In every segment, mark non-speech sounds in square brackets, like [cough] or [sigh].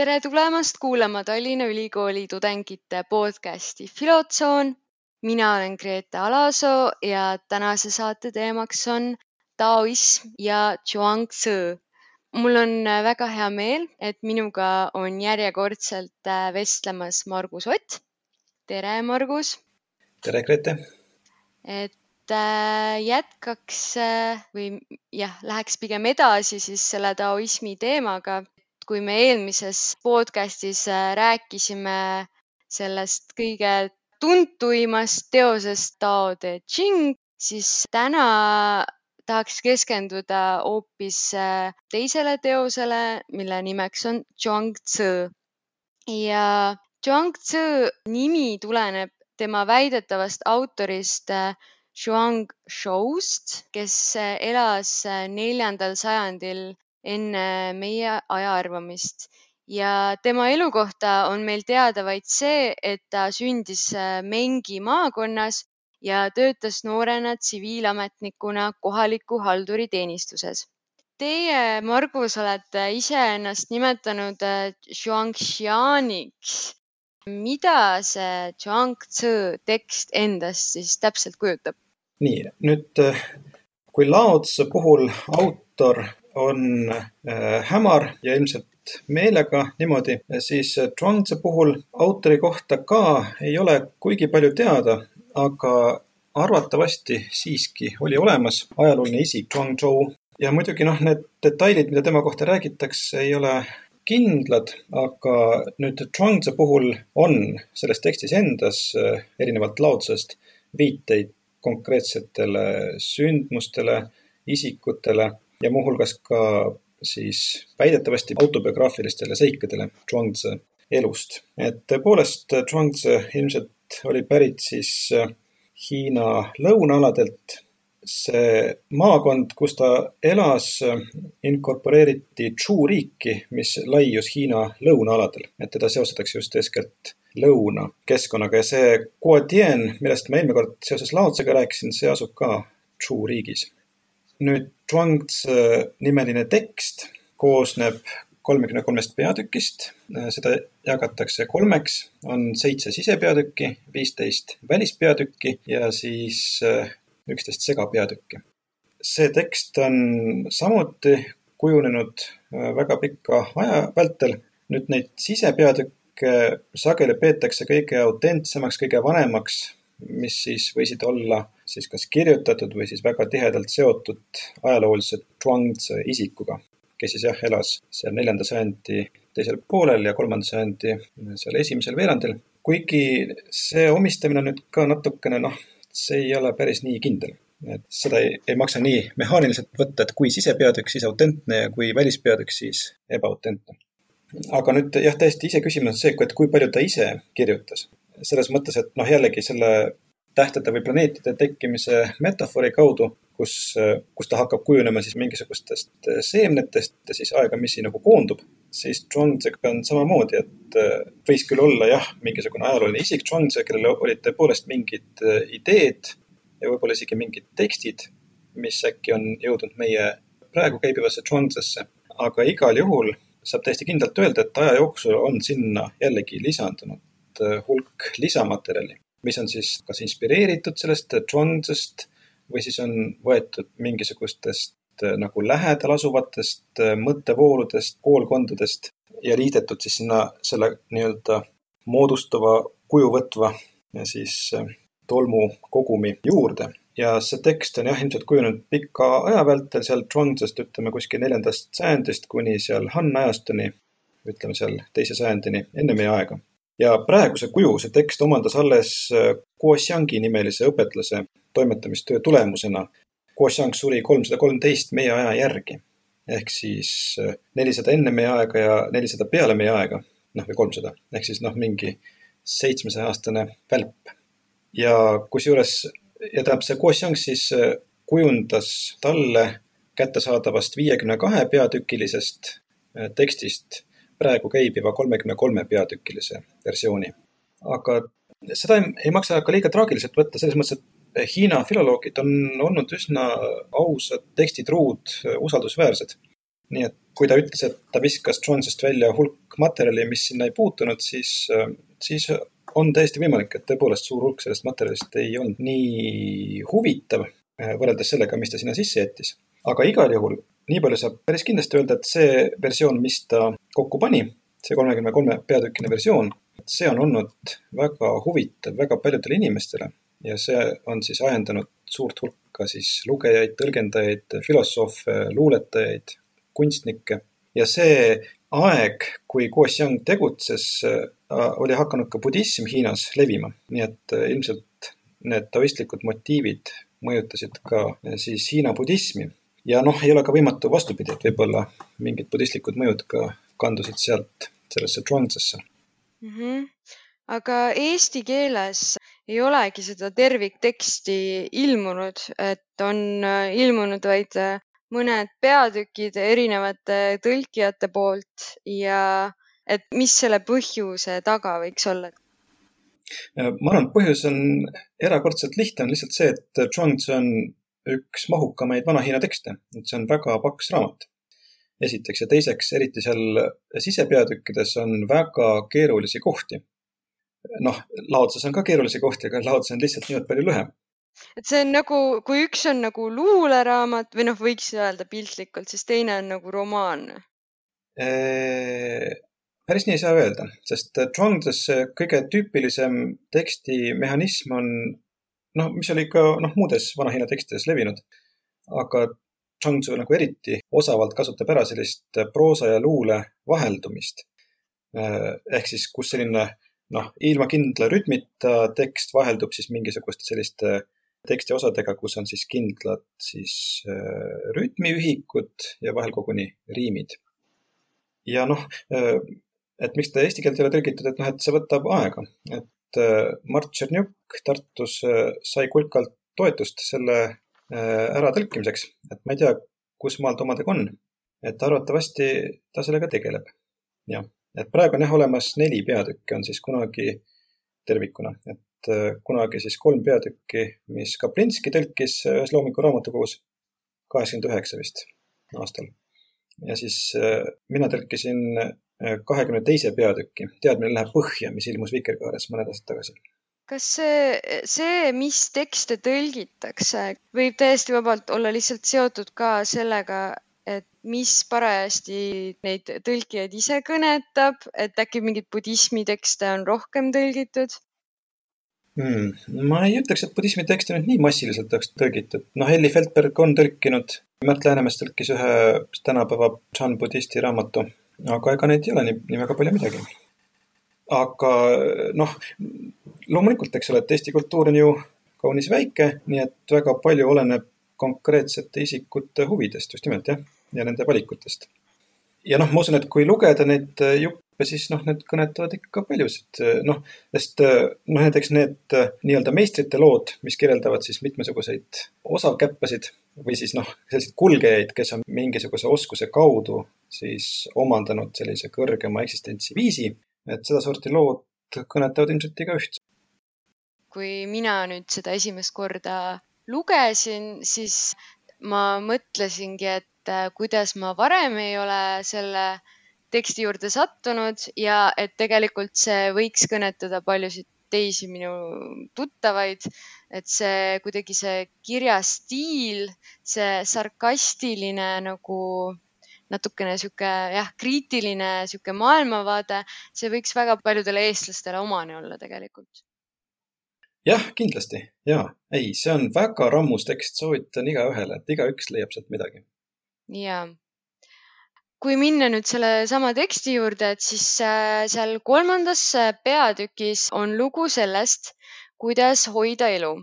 tere tulemast kuulama Tallinna Ülikooli tudengite podcasti Filotsoon. mina olen Grete Alasoo ja tänase saate teemaks on taoism ja Zhuangzi. mul on väga hea meel, et minuga on järjekordselt äh, vestlemas Margus Ott. tere, Margus. tere, Grete. et äh, jätkaks äh, või jah, läheks pigem edasi siis selle taoismi teemaga kui me eelmises podcastis äh, rääkisime sellest kõige tuntuimast teosest Tao Te Ching, siis täna tahaks keskenduda hoopis äh, teisele teosele, mille nimeks on Zhuangzi. ja Zhuangzi nimi tuleneb tema väidetavast autorist Zhuang äh, Shou'st, kes elas neljandal sajandil enne meie aja arvamist ja tema elu kohta on meil teada vaid see, et ta sündis äh, Mengi maakonnas ja töötas noorena tsiviilametnikuna kohaliku halduri teenistuses. Teie, Margus, olete iseennast nimetanud äh, Zhuangxianiks. mida see Zhuangzi tekst endast siis täpselt kujutab? nii, nüüd äh, kui Lao Tzu puhul autor on äh, hämar ja ilmselt meelega niimoodi, siis Zhuangzi puhul autori kohta ka ei ole kuigi palju teada, aga arvatavasti siiski oli olemas ajalooline isik Zhuangzhou ja muidugi noh, need detailid, mida tema kohta räägitakse, ei ole kindlad, aga nüüd Zhuangzi puhul on selles tekstis endas äh, erinevalt Laotsest viiteid konkreetsetele sündmustele, isikutele ja muuhulgas ka siis väidetavasti autobiograafilistele seikadele Zhuangzi elust. et tõepoolest Zhuangzi ilmselt oli pärit siis äh, Hiina lõunaaladelt. see maakond, kus ta elas, äh, inkorporeeriti Zhu riiki, mis laius Hiina lõunaaladel, et teda seostatakse just eeskätt lõunakeskkonnaga ja see Guodian, millest ma eelmine kord seoses Laotsega rääkisin, see asub ka Zhu riigis nüüd Zhuangzi nimeline tekst koosneb kolmekümne kolmest peatükist, seda jagatakse kolmeks, on seitse sisepeatükki, viisteist välispeatükki ja siis äh, üksteist segapeatükki. see tekst on samuti kujunenud äh, väga pika aja vältel. nüüd neid sisepeatükke sageli peetakse kõige autentsemaks, kõige vanemaks mis siis võisid olla siis kas kirjutatud või siis väga tihedalt seotud ajalooliselt Zhuangzi isikuga, kes siis jah, elas seal neljanda sajandi teisel poolel ja kolmanda sajandi seal esimesel veerandil. kuigi see omistamine nüüd ka natukene noh, see ei ole päris nii kindel. et seda ei, ei maksa nii mehaaniliselt võtta, et kui sisepeatükk, siis autentne ja kui välispeatükk, siis ebaautentne. aga nüüd jah, täiesti iseküsimus on see, et kui palju ta ise kirjutas selles mõttes, et noh, jällegi selle tähtede või planeetide tekkimise metafoori kaudu, kus, kus ta hakkab kujunema siis mingisugustest seemnetest ja siis aegamisi nagu koondub, siis Zhuangziga on samamoodi, et võis küll olla jah, mingisugune ajalooline isik Zhuangzi, kellel olid tõepoolest mingid ideed ja võib-olla isegi mingid tekstid, mis äkki on jõudnud meie praegu käibivasse Zhuangzisse, aga igal juhul saab täiesti kindlalt öelda, et aja jooksul on sinna jällegi lisandunud Äh, hulk lisamaterjali, mis on siis kas inspireeritud sellest Zhuangzist või siis on võetud mingisugustest äh, nagu lähedal asuvatest äh, mõttevooludest, koolkondadest ja liidetud siis sinna selle nii-öelda moodustuva kuju võtva siis tolmukogumi juurde. ja see tekst on jah, ilmselt kujunenud pika aja vältel seal Zhuangzist, ütleme kuskil neljandast sajandist kuni seal Han ajastuni, ütleme seal teise sajandini enne meie aega ja praeguse kuju see tekst omandas alles äh, Guo Xiangi nimelise õpetlase toimetamistöö tulemusena. Guo Xiang suri kolmsada kolmteist meie aja järgi ehk siis äh, nelisada enne meie aega ja nelisada peale meie aega, noh või kolmsada, ehk siis noh, mingi seitsmesaja aastane välp. ja kusjuures, ja tähendab, see Guo Xiang siis äh, kujundas talle kättesaadavast viiekümne kahe peatükilisest tekstist praegu käibiva kolmekümne kolme peatükilise versiooni. aga seda ei, ei maksa ka liiga traagiliselt võtta, selles mõttes, et Hiina filoloogid on olnud üsna ausad, tekstitruud, usaldusväärsed. nii et kui ta ütles, et ta viskas Jones'ist välja hulk materjali, mis sinna ei puutunud, siis, siis on täiesti võimalik, et tõepoolest suur hulk sellest materjalist ei olnud nii huvitav võrreldes sellega, mis ta sinna sisse jättis. aga igal juhul nii palju saab päris kindlasti öelda, et see versioon, mis ta kokku pani, see kolmekümne kolme peatükkine versioon, see on olnud väga huvitav väga paljudele inimestele ja see on siis ajendanud suurt hulka siis lugejaid, tõlgendajaid, filosoofe, luuletajaid, kunstnikke ja see aeg, kui Guo Xiang tegutses, oli hakanud ka budism Hiinas levima, nii et ilmselt need taoistlikud motiivid mõjutasid ka siis Hiina budismi. Ja noh, ei ole ka võimatu vastupidi, et võib-olla mingid budistlikud mõjud ka kandusid sealt sellesse Zhuangzesse mm. -hmm. aga eesti keeles ei olegi seda tervikteksti ilmunud, et on ilmunud vaid mõned peatükid erinevate tõlkijate poolt ja et mis selle põhjuse taga võiks olla? ma arvan, et põhjus on erakordselt lihtne, on lihtsalt see, et Zhuangzi on üks mahukamaid Vana-Hiina tekste, et see on väga paks raamat. esiteks ja teiseks, eriti seal sisepeatükkides on väga keerulisi kohti. noh, laoduses on ka keerulisi kohti, aga laodus on lihtsalt niivõrd palju lühem et see on nagu, kui üks on nagu luuleraamat või noh, võiks öelda piltlikult, siis teine on nagu romaan. päris nii ei saa öelda, sest Zhuangdes kõige tüüpilisem tekstimehhanism on noh, mis oli ka noh, muudes Vana-Hiina tekstides levinud. aga Zhuangzi nagu eriti osavalt kasutab ära sellist proosa ja luule vaheldumist. ehk siis, kus selline noh, ilma kindla rütmita tekst vaheldub siis mingisuguste selliste tekstiosadega, kus on siis kindlad siis äh, rütmiühikud ja vahel koguni riimid. ja noh, äh, et miks ta eesti keelt ei ole tõlgitud, et noh, et see võtab aega, et äh, Mart Tšernjuk Tartus sai kulkalt toetust selle äratõlkimiseks, et ma ei tea, kus maal ta omadega on. et arvatavasti ta sellega tegeleb. jah, et praegu on jah olemas neli peatükki on siis kunagi tervikuna, et Äh, kunagi siis kolm peatükki, mis Kaplinski tõlkis ühes loomingu raamatukogus, kaheksakümmend üheksa vist aastal. ja siis äh, mina tõlkisin äh, kahekümne teise peatüki, Teadmine läheb põhja, mis ilmus Vikerkaares mõned aastad tagasi kas see, see, mis tekste tõlgitakse, võib täiesti vabalt olla lihtsalt seotud ka sellega, et mis parajasti neid tõlkijaid ise kõnetab, et äkki mingeid budismi tekste on rohkem tõlgitud? hmm.? ma ei ütleks, et budismi tekste nüüd nii massiliselt oleks tõlgitud. noh, Elli Feldberg on tõlkinud, Märt Läänemets tõlkis ühe tänapäeva Chan budisti raamatu, aga ega neid ei ole nii, nii väga palju midagi. aga noh, loomulikult, eks ole, et Eesti kultuur on ju kaunis väike, nii et väga palju oleneb konkreetsete isikute huvidest just nimelt jah, ja nende valikutest. ja noh, ma usun, et kui lugeda neid juppe, ja siis noh, need kõnetavad ikka paljusid, noh, sest noh, näiteks need nii-öelda meistrite lood, mis kirjeldavad siis mitmesuguseid osakäppasid või siis noh, selliseid kulgejaid, kes on mingisuguse oskuse kaudu siis omandanud sellise kõrgema eksistentsiviisi, et sedasorti lood kõnetavad ilmselt igaüht. kui mina nüüd seda esimest korda lugesin, siis ma mõtlesingi, et kuidas ma varem ei ole selle teksti juurde sattunud ja et tegelikult see võiks kõnetada paljusid teisi minu tuttavaid, et see kuidagi see kirjastiil, see sarkastiline nagu natukene sihuke jah, kriitiline sihuke maailmavaade, see võiks väga paljudele eestlastele omane olla tegelikult. jah, kindlasti ja ei, see on väga rammus tekst, soovitan igaühele, et igaüks leiab sealt midagi. ja kui minna nüüd sellesama teksti juurde, et siis äh, seal kolmandas äh, peatükis on lugu sellest, kuidas hoida elu.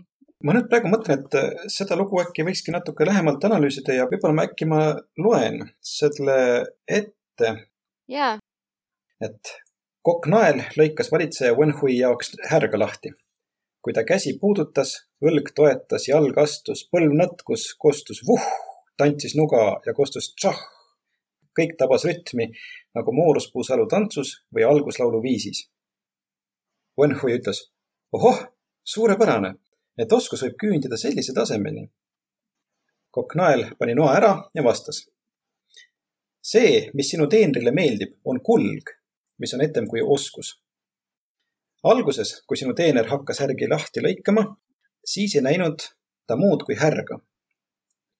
ma nüüd praegu mõtlen, et äh, seda lugu äkki võikski natuke lähemalt analüüsida ja võib-olla ma äkki ma loen selle ette. jaa. et kokk nael lõikas valitseja Wenhui jaoks härga lahti. kui ta käsi puudutas, õlg toetas, jalg astus, põlv nõtkus, kostus vuh, tantsis nuga ja kostus tšah kõik tabas rütmi nagu mooruspuusalu tantsus või alguslaulu viisis. Wenhui ütles, ohoh, suurepärane, et oskus võib küündida sellise tasemeni. kokk nael pani noa ära ja vastas. see, mis sinu teenrile meeldib, on kulg, mis on etem kui oskus. alguses, kui sinu teener hakkas härgi lahti lõikama, siis ei näinud ta muud kui härga.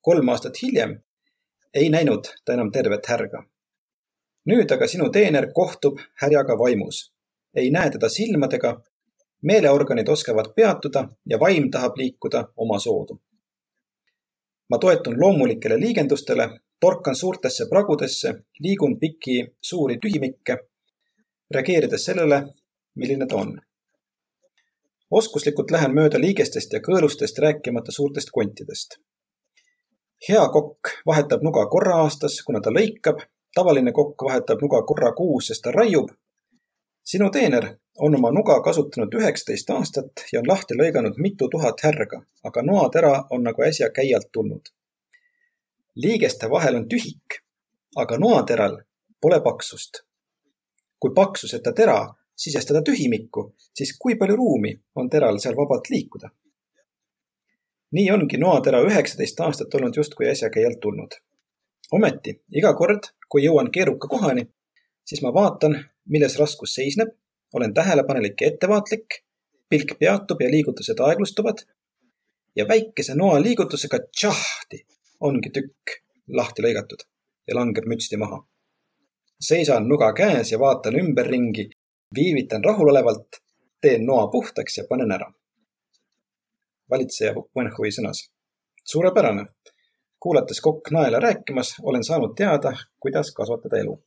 kolm aastat hiljem ei näinud ta enam tervet härga. nüüd aga sinu teener kohtub härjaga vaimus, ei näe teda silmadega meeleorganid oskavad peatuda ja vaim tahab liikuda oma soodu. ma toetun loomulikele liigendustele, torkan suurtesse pragudesse, liigun pikki suuri tühimikke, reageerides sellele, milline ta on. oskuslikult lähen mööda liigestest ja kõõlustest, rääkimata suurtest kontidest. Hea kokk vahetab nuga korra aastas, kuna ta lõikab, tavaline kokk vahetab nuga korra kuus, sest ta raiub. sinu teener on oma nuga kasutanud üheksateist aastat ja on lahti lõiganud mitu tuhat härga, aga noatera on nagu äsja käialt tulnud. liigeste vahel on tühik, aga noateral pole paksust. kui paksuseta tera sisestada tühimikku, siis kui palju ruumi on teral seal vabalt liikuda? Nii ongi noatera üheksateist aastat olnud justkui äsja käialt tulnud. ometi iga kord, kui jõuan keeruka kohani, siis ma vaatan, milles raskus seisneb olen tähelepanelik ja ettevaatlik, pilk peatub ja liigutused aeglustuvad ja väikese noa liigutusega tšahti ongi tükk lahti lõigatud ja langeb mütsti maha. seisan nuga käes ja vaatan ümberringi, viivitan rahulolevalt, teen noa puhtaks ja panen ära. Valitseja Wenhui sõnas. suurepärane. kuulates kokk naela rääkimas, olen saanud teada, kuidas kasvatada elu.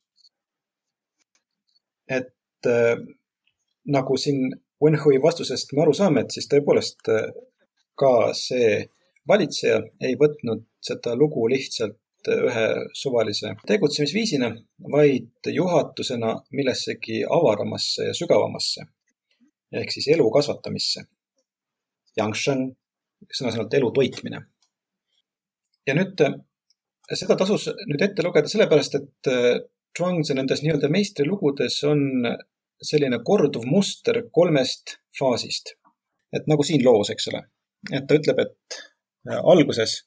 et äh, nagu siin Wenhui vastusest me aru saame, et siis tõepoolest äh, ka see valitseja ei võtnud seda lugu lihtsalt äh, ühe suvalise tegutsemisviisina, vaid juhatusena millessegi avaramasse ja sügavamasse ehk siis elu kasvatamisse. Yangshen, sõna-sõnalt elu toitmine. ja nüüd äh, seda tasus nüüd ette lugeda sellepärast, et Zhuangzi nendes nii-öelda meistrilugudes on selline korduv muster kolmest faasist. et nagu siin loos, eks ole, et ta ütleb, et äh, alguses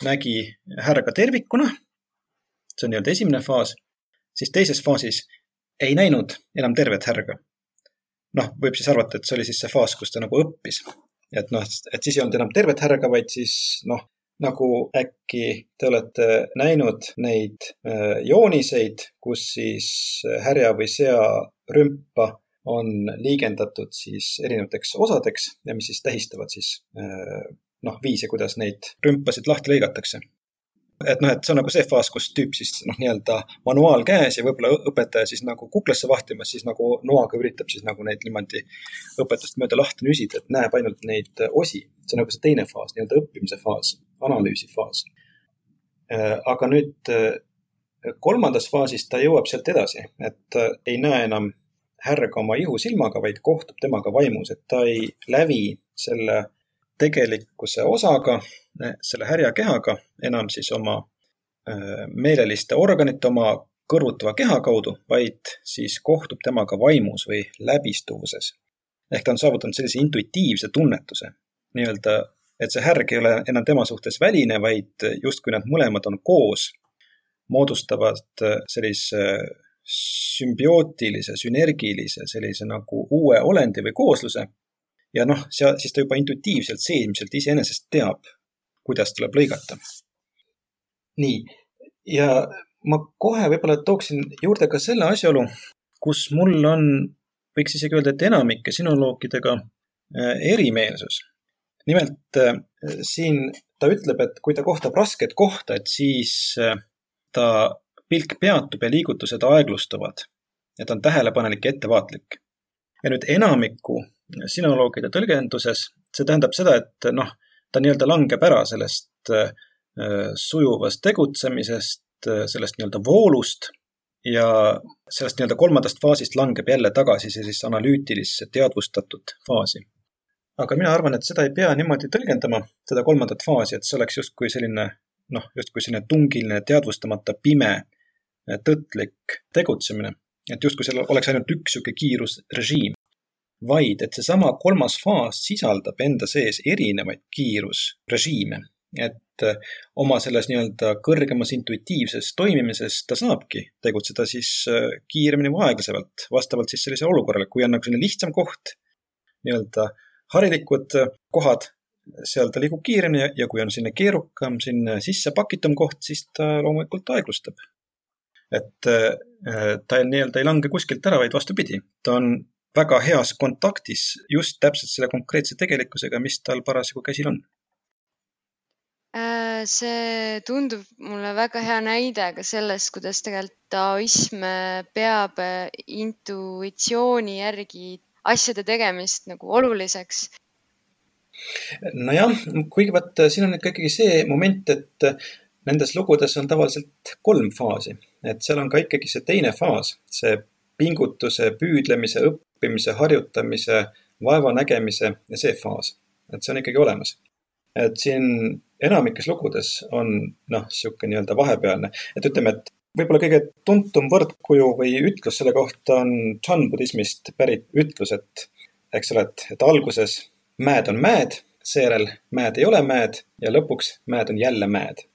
nägi härga tervikuna, see on nii-öelda esimene faas, siis teises faasis ei näinud enam tervet härga. noh, võib siis arvata, et see oli siis see faas, kus ta nagu õppis. Et noh, et siis ei olnud enam tervet härga, vaid siis noh, nagu äkki te olete näinud neid äh, jooniseid, kus siis härja või sea rümpa on liigendatud siis erinevateks osadeks ja mis siis tähistavad siis äh, noh, viise, kuidas neid rümpasid lahti lõigatakse. Et noh, et see on nagu see faas, kus tüüp siis noh, nii-öelda manuaal käes ja võib-olla õpetaja siis nagu kuklasse vahtimas, siis nagu noaga üritab siis nagu neid niimoodi õpetust mööda lahti nüsida, et näeb ainult neid osi. see on nagu see teine faas, nii-öelda õppimise faas, analüüsi faas. Äh, aga nüüd äh, kolmandas faasis ta jõuab sealt edasi, et ei näe enam härga oma ihusilmaga, vaid kohtub temaga vaimus, et ta ei lävi selle tegelikkuse osaga, selle härja kehaga enam siis oma meeleliste organite, oma kõrvutava keha kaudu, vaid siis kohtub temaga vaimus või läbistuvuses. ehk ta on saavutanud sellise intuitiivse tunnetuse, nii-öelda, et see härg ei ole enam tema suhtes väline, vaid justkui nad mõlemad on koos, moodustavad sellise sümbiootilise, sünergilise sellise nagu uue olendi või koosluse. Ja noh, seal siis ta juba intuitiivselt, seesmiselt iseenesest teab, kuidas tuleb lõigata. nii, ja ma kohe võib-olla tooksin juurde ka selle asjaolu, kus mul on, võiks isegi öelda, et enamike sinoloogidega äh, erimeelsus. nimelt äh, siin ta ütleb, et kui ta kohtab rasket kohta, et siis äh, ta pilk peatub ja liigutused aeglustuvad. ja ta on tähelepanelik ja ettevaatlik. ja nüüd enamiku sinoloogide tõlgenduses see tähendab seda, et noh, ta nii-öelda langeb ära sellest äh, sujuvast tegutsemisest, äh, sellest nii-öelda voolust ja sellest nii-öelda kolmandast faasist langeb jälle tagasi sellisesse analüütilisse teadvustatud faasi. aga mina arvan, et seda ei pea niimoodi tõlgendama, seda kolmandat faasi, et see oleks justkui selline noh, justkui selline tungiline, teadvustamata pime tõtlik tegutsemine. et justkui seal oleks ainult üks niisugune kiirusrežiim, vaid et seesama kolmas faas sisaldab enda sees erinevaid kiirusrežiime et äh, oma selles nii-öelda kõrgemas intuitiivses toimimises ta saabki tegutseda siis äh, kiiremini või aeglasemalt, vastavalt siis sellisele olukorrale, kui on nagu selline lihtsam koht, nii-öelda harilikud kohad, seal ta liigub kiiremini ja kui on selline keerukam, selline sisse pakitum koht, siis ta loomulikult aeglustab. et ta nii-öelda ei lange kuskilt ära, vaid vastupidi, ta on väga heas kontaktis just täpselt selle konkreetse tegelikkusega, mis tal parasjagu käsil on Äh, see tundub mulle väga hea näide ka sellest, kuidas tegelikult taoism peab äh, intuitsiooni järgi asjade tegemist nagu oluliseks. nojah, kuigi vaata, siin on ikkagi see moment, et nendes lugudes on tavaliselt kolm faasi, et seal on ka ikkagi see teine faas, see pingutuse, püüdlemise, õppimise, harjutamise, vaeva nägemise ja see faas, et see on ikkagi olemas. et siin enamikes lugudes on noh, niisugune nii-öelda vahepealne, et ütleme, et võib-olla kõige tuntum võrdkuju või ütlus selle kohta on Chan budismist pärit ütlus, et eks ole, et, et alguses mäed on mäed, seejärel mäed ei ole mäed ja lõpuks mäed on jälle mäed.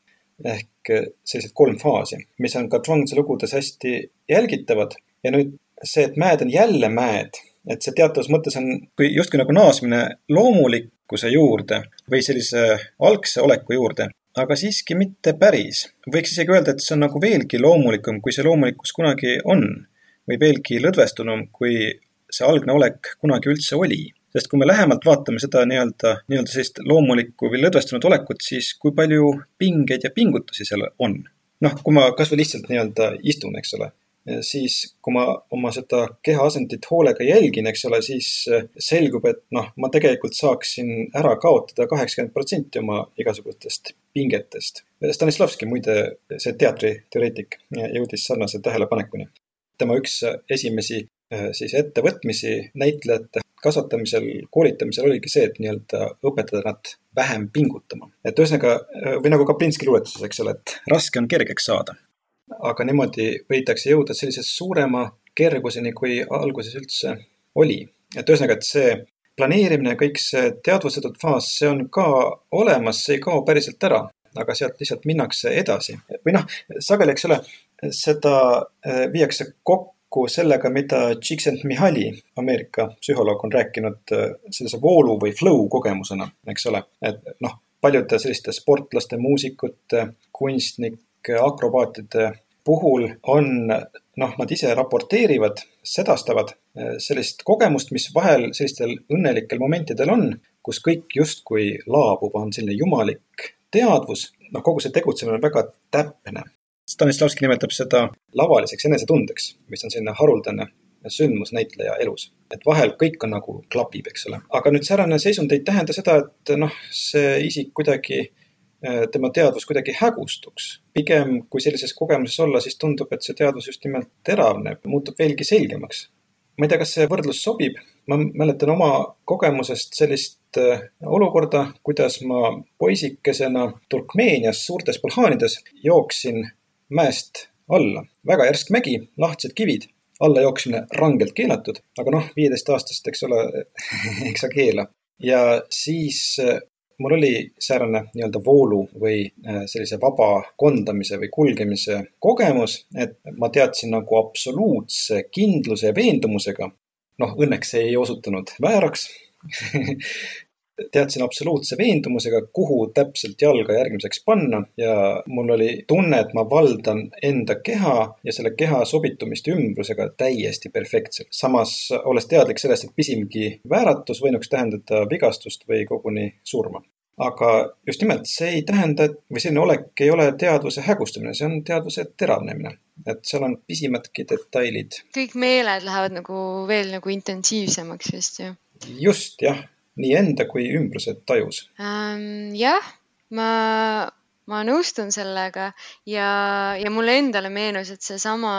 ehk sellised kolm faasi, mis on ka Zhuangzi lugudes hästi jälgitavad ja nüüd see, et mäed on jälle mäed, et see teatavas mõttes on kui justkui nagu naasmine loomulik loomulikkuse juurde või sellise algse oleku juurde, aga siiski mitte päris. võiks isegi öelda, et see on nagu veelgi loomulikum, kui see loomulikkus kunagi on või veelgi lõdvestunum, kui see algne olek kunagi üldse oli. sest kui me lähemalt vaatame seda nii-öelda, nii-öelda sellist loomulikku või lõdvestunud olekut, siis kui palju pingeid ja pingutusi seal on. noh, kui ma kasvõi lihtsalt nii-öelda istun, eks ole siis kui ma oma seda keha asendit hoolega jälgin, eks ole, siis äh, selgub, et noh, ma tegelikult saaksin ära kaotada kaheksakümmend protsenti oma igasugustest pingetest. Stanislavski muide, see teatriteoreetik, jõudis sarnase tähelepanekuni. tema üks esimesi äh, siis ettevõtmisi näitlejate kasvatamisel, koolitamisel oligi see, et nii-öelda õpetada nad vähem pingutama. et ühesõnaga, või nagu Kaplinski luuletuses, eks ole, et raske on kergeks saada aga niimoodi võidakse jõuda sellisest suurema kerguseni, kui alguses üldse oli. et ühesõnaga, et see planeerimine, kõik see teadvustatud faas, see on ka olemas, see ei kao päriselt ära, aga sealt lihtsalt minnakse edasi. või noh, sageli, eks ole, seda eh, viiakse kokku sellega, mida Csikszentmihalyi, Ameerika psühholoog, on rääkinud eh, sellise voolu või flow kogemusena, eks ole. et noh, paljude selliste sportlaste, muusikute, kunstnike, akrobaatide puhul on noh, nad ise raporteerivad, sedastavad eh, sellist kogemust, mis vahel sellistel õnnelikel momentidel on, kus kõik justkui laabub, on selline jumalik teadvus, noh, kogu see tegutsemine on väga täpne. Stanislavski nimetab seda lavaliseks enesetundeks, mis on selline haruldane sündmus näitleja elus. et vahel kõik on nagu klapib, eks ole. aga nüüd säärane seisund ei tähenda seda, et noh, see isik kuidagi tema teadvus kuidagi hägustuks. pigem, kui sellises kogemuses olla, siis tundub, et see teadvus just nimelt teravneb, muutub veelgi selgemaks. ma ei tea, kas see võrdlus sobib, ma mäletan oma kogemusest sellist äh, olukorda, kuidas ma poisikesena Turkmeenias suurtes pulhaanides jooksin mäest alla. väga järsk mägi, lahtised kivid, alla jooksmine rangelt keelatud, aga noh, viieteistaastast, eks ole [laughs] eks sa keela. ja siis äh, mul oli säärane nii-öelda voolu või äh, sellise vaba kondamise või kulgemise kogemus, et ma teadsin nagu absoluutse kindluse ja veendumusega. noh, õnneks see ei osutunud vääraks [laughs] teadsin absoluutse veendumusega, kuhu täpselt jalga järgmiseks panna ja mul oli tunne, et ma valdan enda keha ja selle keha sobitumist ümbrusega täiesti perfektselt. samas olles teadlik sellest, et pisimgi vääratus võinuks tähendada vigastust või koguni surma aga just nimelt see ei tähenda, et või selline olek ei ole teadvuse hägustumine, see on teadvuse teravnemine. et seal on pisimadki detailid. kõik meeled lähevad nagu veel nagu intensiivsemaks vist ju. just jah, nii enda kui ümbruse tajus ähm,. jah, ma, ma nõustun sellega ja, ja mulle endale meenus, et seesama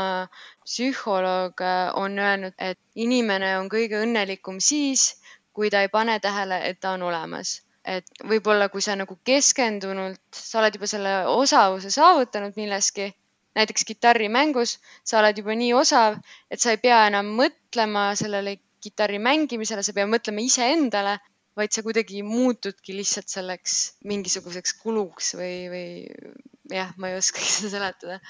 psühholoog äh, on öelnud, et inimene on kõige õnnelikum siis, kui ta ei pane tähele, et ta on olemas et võib-olla kui sa nagu keskendunult, sa oled juba selle osavuse saavutanud milleski, näiteks kitarrimängus, sa oled juba nii osav, et sa ei pea enam mõtlema sellele kitarri mängimisele, sa pead mõtlema iseendale vaid sa kuidagi muutudki lihtsalt selleks mingisuguseks kuluks või, või jah, ma ei oskagi [laughs] seda seletada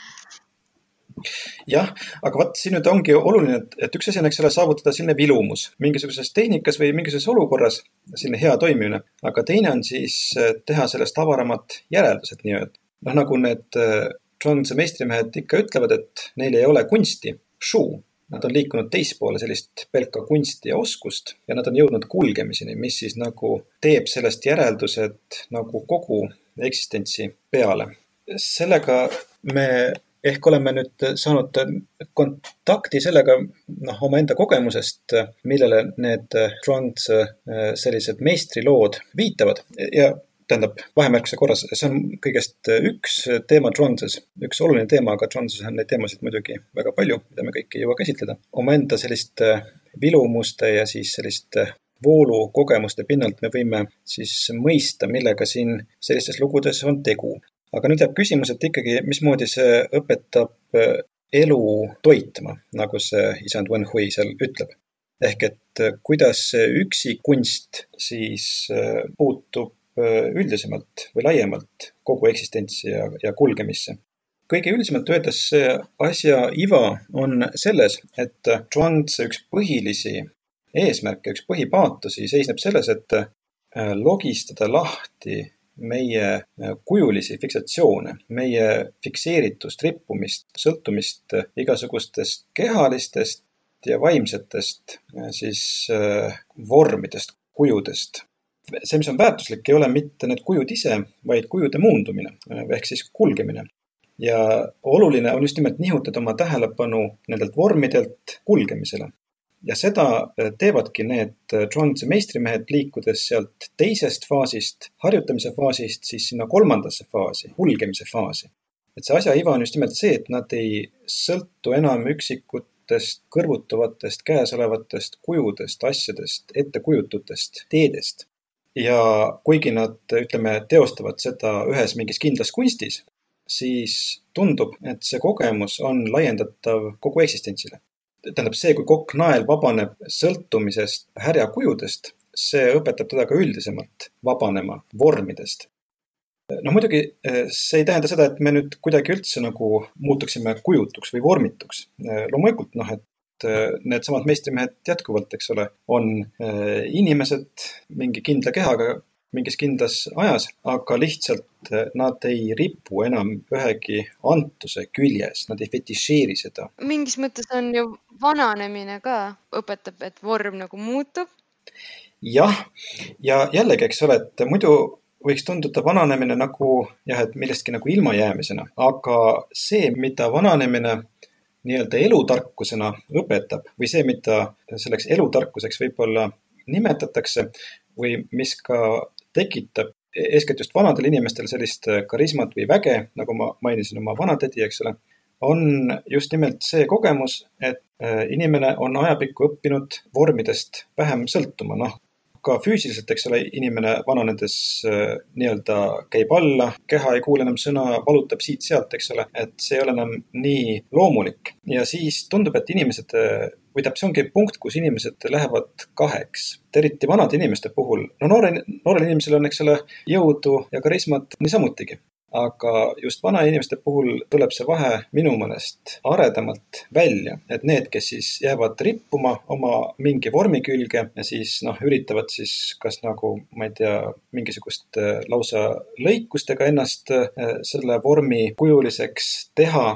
jah, aga vot siin nüüd ongi oluline, et, et üks asi on, eks ole, saavutada selline vilumus mingisuguses tehnikas või mingisuguses olukorras, selline hea toimimine, aga teine on siis eh, teha sellest avaramad järeldused nii-öelda. noh, nagu need eh, Johnse meistrimehed ikka ütlevad, et neil ei ole kunsti, shoe. Nad on liikunud teispoole sellist pelka kunsti ja oskust ja nad on jõudnud kulgemiseni, mis siis nagu teeb sellest järeldused nagu kogu eksistentsi peale. sellega me ehk oleme nüüd saanud kontakti sellega, noh, omaenda kogemusest, millele need Trond sellised meistrilood viitavad ja tähendab, vahemärkuse korras, see on kõigest üks teema Tronses, üks oluline teema, aga Tronses on neid teemasid muidugi väga palju, mida me kõiki ei jõua käsitleda. omaenda selliste vilumuste ja siis selliste voolukogemuste pinnalt me võime siis mõista, millega siin sellistes lugudes on tegu aga nüüd jääb küsimus, et ikkagi, mismoodi see õpetab äh, elu toitma, nagu see isand Wen Hui seal ütleb. ehk et äh, kuidas see üksikunst siis äh, puutub üldisemalt või laiemalt kogu eksistentsi ja, ja kulgemisse. kõige üldisemalt öeldes see asja iva on selles, et Zhuangzi üks põhilisi eesmärke, üks põhipaatosi seisneb selles, et logistada lahti meie äh, kujulisi fiksatsioone, meie fikseeritust, rippumist, sõltumist äh, igasugustest kehalistest ja vaimsetest äh, siis vormidest, kujudest. See, mis on väärtuslik, ei ole mitte need kujud ise, vaid kujude muundumine ehk siis kulgemine. ja oluline on just nimelt nihutada oma tähelepanu nendelt vormidelt kulgemisele ja seda äh, teevadki need Johnsi äh, meistrimehed, liikudes sealt teisest faasist, harjutamise faasist, siis sinna kolmandasse faasi, hulgemise faasi. et see asja iva on just nimelt see, et nad ei sõltu enam üksikutest kõrvutuvatest käesolevatest kujudest, asjadest, ettekujututest, teedest. Ja kuigi nad, ütleme, teostavad seda ühes mingis kindlas kunstis, siis tundub, et see kogemus on laiendatav kogu eksistentsile tähendab see, kui kokk-nael vabaneb sõltumisest härjakujudest, see õpetab teda ka üldisemalt vabanema vormidest. no muidugi eh, see ei tähenda seda, et me nüüd kuidagi üldse nagu muutuksime kujutuks või vormituks. Eh, loomulikult noh, et needsamad meistrimehed jätkuvalt, eks ole, on inimesed mingi kindla kehaga, mingis kindlas ajas, aga lihtsalt eh, nad ei ripu enam ühegi antuse küljes, nad ei fetišeeri seda. mingis mõttes on ju vananemine ka, õpetab, et vorm nagu muutub. jah, ja jällegi, eks ole, et muidu võiks tunduda vananemine nagu jah, et millestki nagu ilmajäämisena, aga see, mida vananemine nii-öelda elutarkusena õpetab või see, mida selleks elutarkuseks võib-olla nimetatakse või mis ka tekitab eeskätt just vanadel inimestel sellist äh, karismat või väge, nagu ma mainisin oma vanatädi, eks ole, on just nimelt see kogemus, et äh, inimene on ajapikku õppinud vormidest vähem sõltuma, noh, ka füüsiliselt, eks ole, inimene vananedes äh, nii-öelda käib alla, keha ei kuule enam sõna, valutab siit-sealt, eks ole, et see ei ole enam nii loomulik. ja siis tundub, et inimesed või tähendab, see ongi punkt, kus inimesed lähevad kaheks. eriti vanade inimeste puhul, no noore, noorel inimesel on, eks ole, jõudu ja karismat niisamutigi aga just vanainimeste puhul tuleb see vahe minu meelest aredamalt välja, et need, kes siis jäävad rippuma oma mingi vormi külge ja siis noh, üritavad siis kas nagu, ma ei tea, mingisugust äh, lausa lõikustega ennast äh, selle vormi kujuliseks teha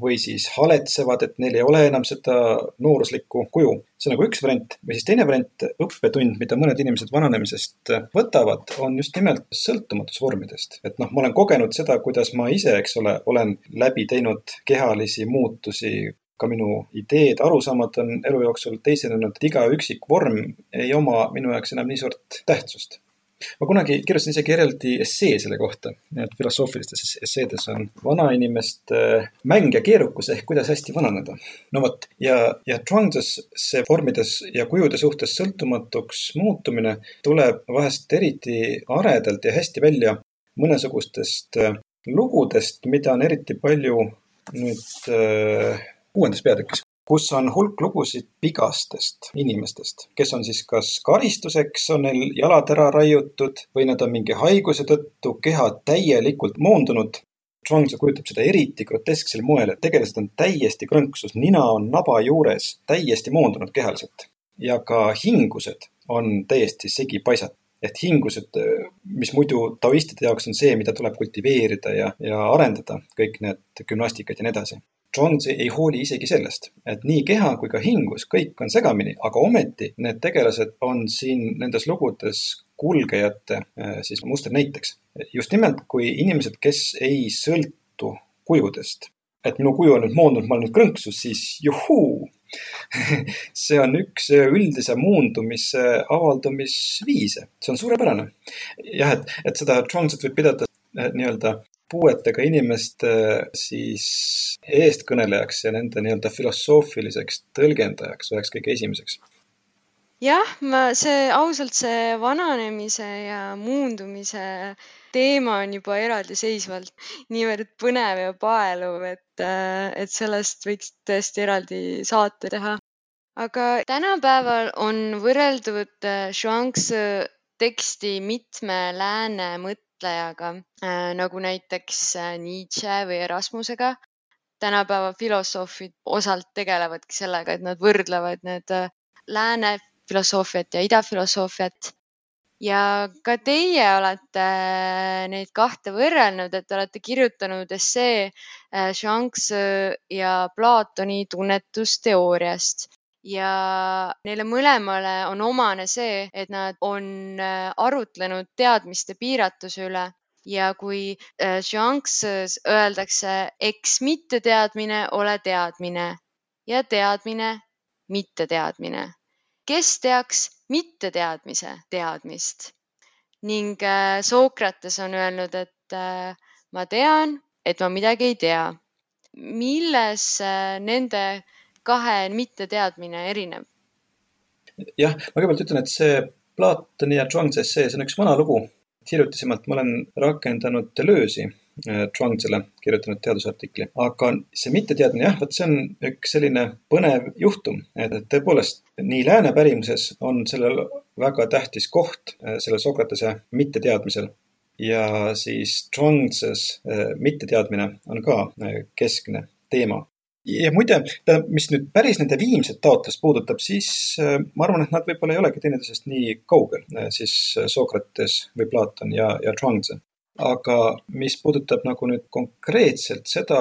või siis haletsevad, et neil ei ole enam seda nooruslikku kuju. see on nagu üks variant või siis teine variant, õppetund, mida mõned inimesed vananemisest võtavad, on just nimelt sõltumatusvormidest. et noh, ma olen kogenud seda, kuidas ma ise, eks ole, olen läbi teinud kehalisi muutusi ka minu ideed, arusaamad on elu jooksul teisenenud, iga üksik vorm ei oma minu jaoks enam nii suurt tähtsust ma kunagi kirjutasin isegi eraldi essee selle kohta, et filosoofilistes esseedes on vanainimeste mäng ja keerukus ehk kuidas hästi vananeda. no vot, ja, ja Zhuangzes see vormides ja kujude suhtes sõltumatuks muutumine tuleb vahest eriti aredalt ja hästi välja mõnesugustest äh, lugudest, mida on eriti palju nüüd äh, kuuendas peatükis kus on hulk lugusid vigastest inimestest, kes on siis kas karistuseks, on neil jalad ära raiutud või nad on mingi haiguse tõttu keha täielikult moondunud. Zhuangzi kujutab seda eriti grotesksel moel, et tegelased on täiesti krõnksus, nina on naba juures, täiesti moondunud kehaliselt. ja ka hingused on täiesti segi paisatud et hingused, mis muidu taoistide jaoks on see, mida tuleb kultiveerida ja, ja arendada, kõik need gümnastikad ja nii edasi. Johnsi ei hooli isegi sellest, et nii keha kui ka hingus, kõik on segamini, aga ometi need tegelased on siin nendes lugudes kulgejate äh, siis musternäiteks. just nimelt, kui inimesed, kes ei sõltu kujudest, et minu kuju on nüüd moondunud, ma olen nüüd krõnksus, siis juhuu [laughs] see on üks üldise muundumise avaldumisviise, see on suurepärane. jah, et, et seda Johnsit võib pidada äh, nii-öelda puuetega inimeste siis eestkõnelejaks ja nende nii-öelda filosoofiliseks tõlgendajaks üheks kõige esimeseks jah, ma see ausalt, see vananemise ja muundumise teema on juba eraldiseisvalt niivõrd põnev ja paeluv, et, et sellest võiks tõesti eraldi saate teha. aga tänapäeval on võrreldud Zhuangzi teksti mitme lääne mõtte mõtlejaga äh, nagu näiteks äh, Nietzsche või Erasmusega. tänapäeva filosoofid osalt tegelevadki sellega, et nad võrdlevad need äh, lääne filosoofiat ja idafilosoofiat. ja ka teie olete neid kahte võrrelnud, et olete kirjutanud essee Zhuangzi ja Platoni tunnetusteooriast ja neile mõlemale on omane see, et nad on äh, arutlenud teadmiste piiratuse üle ja kui Zhuangzi's äh, öeldakse, eks mitteteadmine ole teadmine ja teadmine mitteteadmine. kes teaks mitteteadmise teadmist? ning äh, Sokrates on öelnud, et ma tean, et ma midagi ei tea. milles nende kahe mitteteadmine erinev? jah, ma kõigepealt ütlen, et see Platoni ja Zhuangzi essee, see on üks vana lugu. hiljutisemalt ma olen rakendanud Deleuze'i äh, Zhuangzile kirjutanud teadusartikli, aga see mitteteadmine, jah, vot see on üks selline põnev juhtum, et tõepoolest nii lääne pärimuses on sellel väga tähtis koht, äh, sellel Sokratese mitteteadmisel ja siis Zhuangzi's äh, mitteteadmine on ka keskne teema ja muide, mis nüüd päris nende viimset taotlust puudutab, siis äh, ma arvan, et nad võib-olla ei olegi teineteisest nii kaugel, äh, siis äh, Sokrates või Platon ja, ja Zhuangzi. aga mis puudutab nagu nüüd konkreetselt seda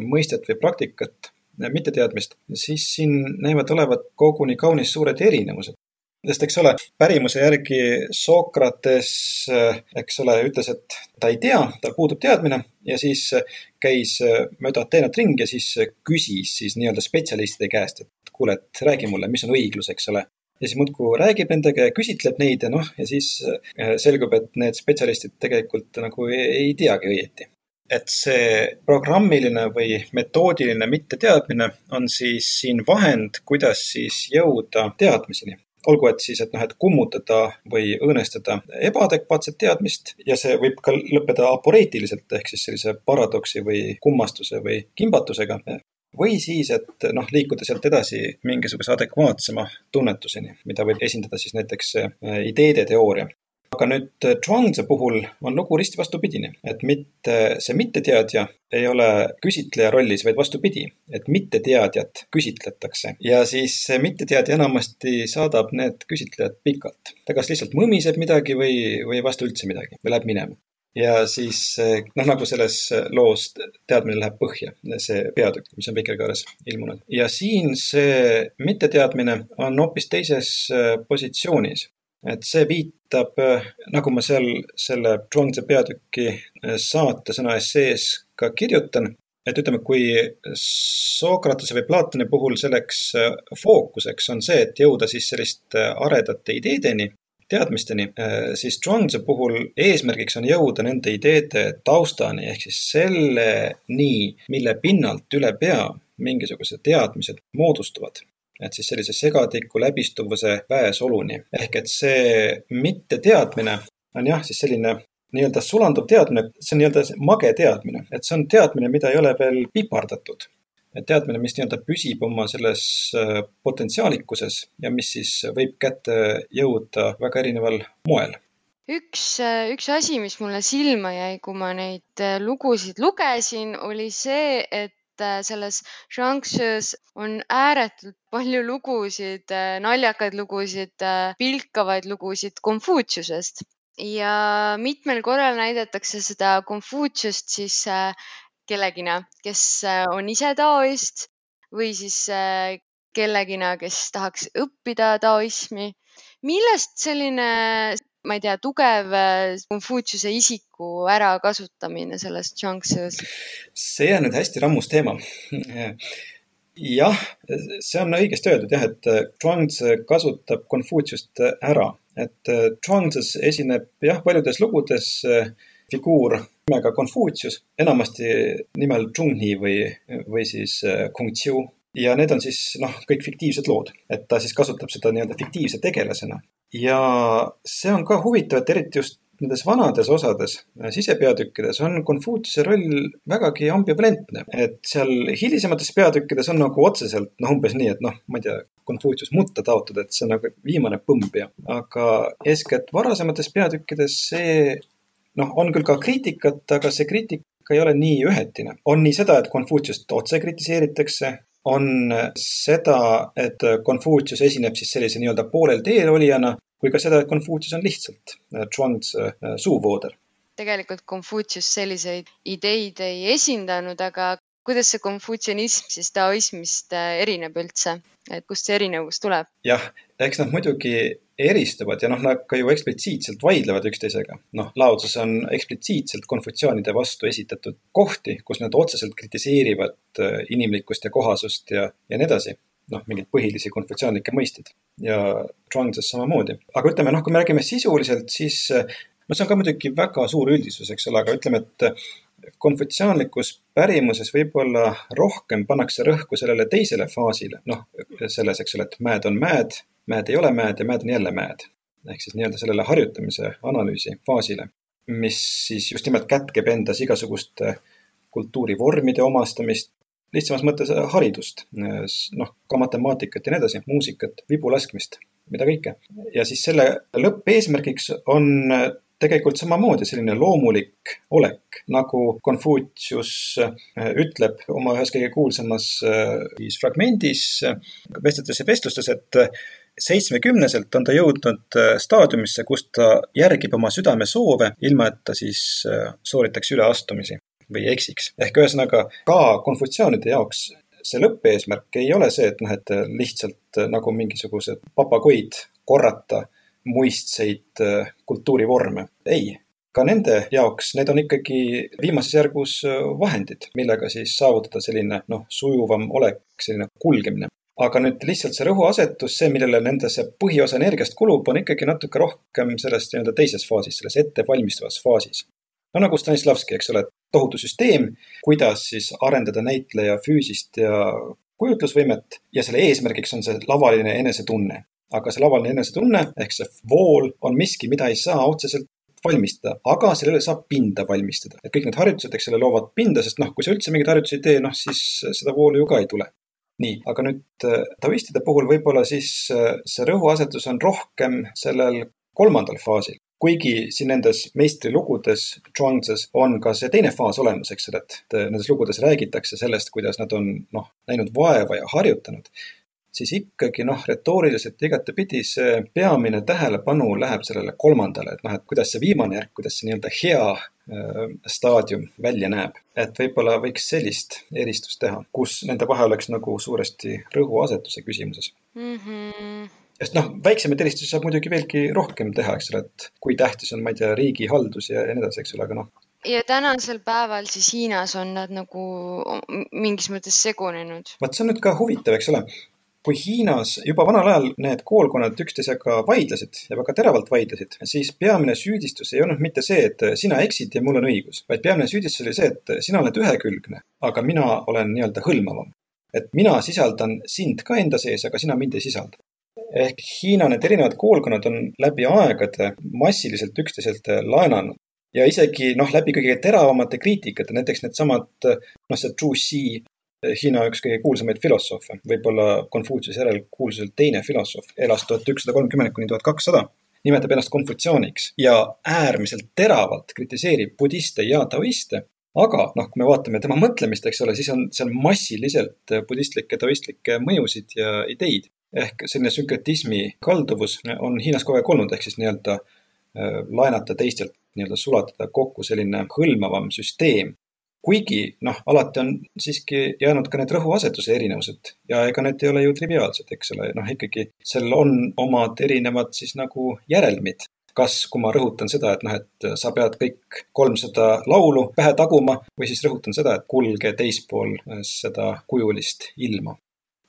mõistet või praktikat, mitteteadmist, siis siin näivad olevat koguni kaunis suured erinevused sest eks ole, pärimuse järgi Sokrates, eks ole, ütles, et ta ei tea, tal puudub teadmine ja siis käis mööda Ateenat ringi ja siis küsis siis nii-öelda spetsialistide käest, et kuule, et räägi mulle, mis on õiglus, eks ole. ja siis muudkui räägib nendega ja küsitleb neid ja noh, ja siis selgub, et need spetsialistid tegelikult nagu ei, ei teagi õieti et see programmiline või metoodiline mitteteadmine on siis siin vahend, kuidas siis jõuda teadmiseni olgu, et siis, et noh, et kummutada või õõnestada ebaadekvaatset teadmist ja see võib ka lõppeda aporeetiliselt ehk siis sellise paradoksi või kummastuse või kimbatusega. või siis, et noh, liikuda sealt edasi mingisuguse adekvaatsema tunnetuseni, mida võib esindada siis näiteks ideede teooria aga nüüd äh, Zhuangzi puhul on lugu risti vastupidine, et mitte see mitteteadja ei ole küsitleja rollis, vaid vastupidi, et mitteteadjat küsitletakse ja siis see mitteteadja enamasti saadab need küsitlejad pikalt. ta kas lihtsalt mõmiseb midagi või, või ei vasta üldse midagi või läheb minema ja siis äh, noh, nagu selles loos teadmine läheb põhja, see peatükk, mis on Vikerkaares ilmunud. ja siin see mitteteadmine on hoopis teises äh, positsioonis et see viitab, äh, nagu ma seal selle Zhuangzi peatüki äh, saatesõna essees ka kirjutan, et ütleme, kui Sokratese või Platoni puhul selleks äh, fookuseks on see, et jõuda siis selliste aredate ideedeni, teadmisteni, siis Zhuangzi puhul eesmärgiks on jõuda nende ideede taustani ehk siis selleni, mille pinnalt üle pea mingisugused teadmised moodustuvad et siis sellise segatiku läbistuvuse väesoluni. ehk et see mitteteadmine on jah, siis selline nii-öelda sulanduv teadmine, see on nii-öelda mage teadmine, et see on teadmine, mida ei ole veel pipardatud. teadmine, mis nii-öelda püsib oma selles äh, potentsiaalikuses ja mis siis võib kätte jõuda väga erineval moel üks, äh, üks asi, mis mulle silma jäi, kui ma neid äh, lugusid lugesin, oli see, et selles Shanxu's on ääretult palju lugusid, naljakaid lugusid, pilkavaid lugusid Konfutsiusest ja mitmel korral näidatakse seda Konfutsiust siis kellegina, kes äh, on ise taoist või siis äh, kellegina, kes tahaks õppida taoismi. millest selline, ma ei tea, tugev äh, Konfutsiuse isiku ärakasutamine selles Zhuangzi's? see on nüüd hästi rammus teema. jah, see on õigesti öeldud jah, et Zhuangzi kasutab Konfutsiust ära, et Zhuangzi's esineb jah, paljudes lugudes figuur nimega Konfutsius, enamasti nimel Zhongni või, või siis äh, Kung Qiu. ja need on siis noh, kõik fiktiivsed lood, et ta siis kasutab seda nii-öelda fiktiivse tegelasena. Ja see on ka huvitav, et eriti just nendes vanades osades, äh, sisepeatükkides on Konfutsiuse roll vägagi ambivalentne, et seal hilisemates peatükkides on nagu otseselt noh, umbes nii, et noh, ma ei tea, Konfutsius mutta taotud, et see on nagu viimane põmm ja, aga eeskätt varasemates peatükkides see noh, on küll ka kriitikat, aga see kriitika ei ole nii ühetine. on nii seda, et Konfutsiust otse kritiseeritakse, on seda, et Konfutsius esineb siis sellise nii-öelda poolel teel olijana, kui ka seda, et Konfutsius on lihtsalt Zhuangzi äh, suuvooder. tegelikult Konfutsius selliseid ideid ei esindanud, aga kuidas see konfutsianism siis taoismist äh, erineb üldse, et kust see erinevus tuleb? jah, eks nad muidugi eristuvad ja noh, nad ka ju eksplitsiitselt vaidlevad üksteisega. noh, Laotsus on eksplitsiitselt konfutsiaanide vastu esitatud kohti, kus nad otseselt kritiseerivad äh, inimlikkust ja kohasust ja, ja nii edasi. noh, mingeid põhilisi konfutsiaanlikke mõisteid ja Zhuangzis samamoodi. aga ütleme noh, kui me räägime sisuliselt, siis äh, no see on ka muidugi väga suur üldistus, eks ole, aga ütleme, et äh, konfutsiaanlikus pärimuses võib-olla rohkem pannakse rõhku sellele teisele faasile, noh, selles, eks ole, et mäed on mäed mäed ei ole mäed ja mäed on jälle mäed. ehk siis nii-öelda sellele harjutamise analüüsi faasile, mis siis just nimelt kätkeb endas igasuguste kultuurivormide omastamist, lihtsamas mõttes haridust, noh, ka matemaatikat ja nii edasi, muusikat, vibu laskmist, mida kõike. ja siis selle lõppeesmärgiks on tegelikult samamoodi selline loomulik olek, nagu Konfutsius äh, ütleb oma ühes kõige kuulsamas äh, siis fragmendis äh, vestletes ja vestlustes, et seitsmekümneselt on ta jõudnud staadiumisse, kus ta järgib oma südame soove, ilma et ta siis sooritaks üleastumisi või eksiks. ehk ühesõnaga ka konfutsiaanide jaoks see lõppeesmärk ei ole see, et noh, et lihtsalt nagu mingisugused papagoid korrata muistseid äh, kultuurivorme. ei, ka nende jaoks need on ikkagi viimases järgus äh, vahendid, millega siis saavutada selline noh, sujuvam olek, selline kulgemine. aga nüüd lihtsalt see rõhuasetus, see, millele nende see põhiosa energiast kulub, on ikkagi natuke rohkem selles nii-öelda teises faasis, selles ettevalmistavas faasis. no nagu Stanislavski, eks ole, tohutu süsteem, kuidas siis arendada näitleja füüsist ja kujutlusvõimet ja selle eesmärgiks on see lavaline enesetunne aga see lavaline enesetunne ehk see vool on miski, mida ei saa otseselt valmistada, aga sellele saab pinda valmistada. et kõik need harjutused, eks ole, loovad pinda, sest noh, kui sa üldse mingeid harjutusi ei tee, noh siis seda voolu ju ka ei tule. nii, aga nüüd äh, taoistide puhul võib-olla siis äh, see rõhuasetus on rohkem sellel kolmandal faasil. kuigi siin nendes meistrilugudes, Zhuangzis, on ka see teine faas olemas, eks ole, et nendes lugudes räägitakse sellest, kuidas nad on noh, näinud vaeva ja harjutanud siis ikkagi noh, retooriliselt igatepidi see peamine tähelepanu läheb sellele kolmandale, et noh, et kuidas see viimane järk, kuidas see nii-öelda hea äh, staadium välja näeb. et võib-olla võiks sellist eristust teha, kus nende vahe oleks nagu suuresti rõhuasetuse küsimuses mm. -hmm sest noh, väiksemaid eristusi saab muidugi veelgi rohkem teha, eks ole, et kui tähtis on, ma ei tea, riigihaldus ja, ja nii edasi, eks ole, aga noh. ja tänasel päeval siis Hiinas on nad nagu mingis mõttes segunenud. vot see on nüüd ka huvitav, eks ole kui Hiinas juba vanal ajal need koolkonnad üksteisega vaidlesid ja väga teravalt vaidlesid, siis peamine süüdistus ei olnud mitte see, et sina eksid ja mul on õigus, vaid peamine süüdistus oli see, et sina oled ühekülgne, aga mina olen nii-öelda hõlmavam. et mina sisaldan sind ka enda sees, aga sina mind ei sisalda. ehk Hiina need erinevad koolkonnad on läbi aegade massiliselt üksteiselt laenanud ja isegi noh, läbi kõige teravamate kriitikate, näiteks needsamad noh, see Zhu Xi Hiina üks kõige kuulsamaid filosoofe, võib-olla Konfutsiuse järel kuulsuselt teine filosoof, elas tuhat ükssada kolmkümmend kuni tuhat kakssada, nimetab ennast konfutsiooniks ja äärmiselt teravalt kritiseerib budiste ja taoiste. aga noh, kui me vaatame tema mõtlemist, eks ole, siis on seal massiliselt budistlikke, taoistlikke mõjusid ja ideid. ehk selline sünkretismi kalduvus on Hiinas kogu aeg olnud, ehk siis nii-öelda äh, laenata teistelt, nii-öelda sulatada kokku selline hõlmavam süsteem kuigi noh, alati on siiski jäänud ka need rõhuasetuse erinevused ja ega need ei ole ju triviaalsed, eks ole, noh ikkagi seal on omad erinevad siis nagu järelmid. kas, kui ma rõhutan seda, et noh, et sa pead kõik kolmsada laulu pähe taguma või siis rõhutan seda, et kulge teispool seda kujulist ilma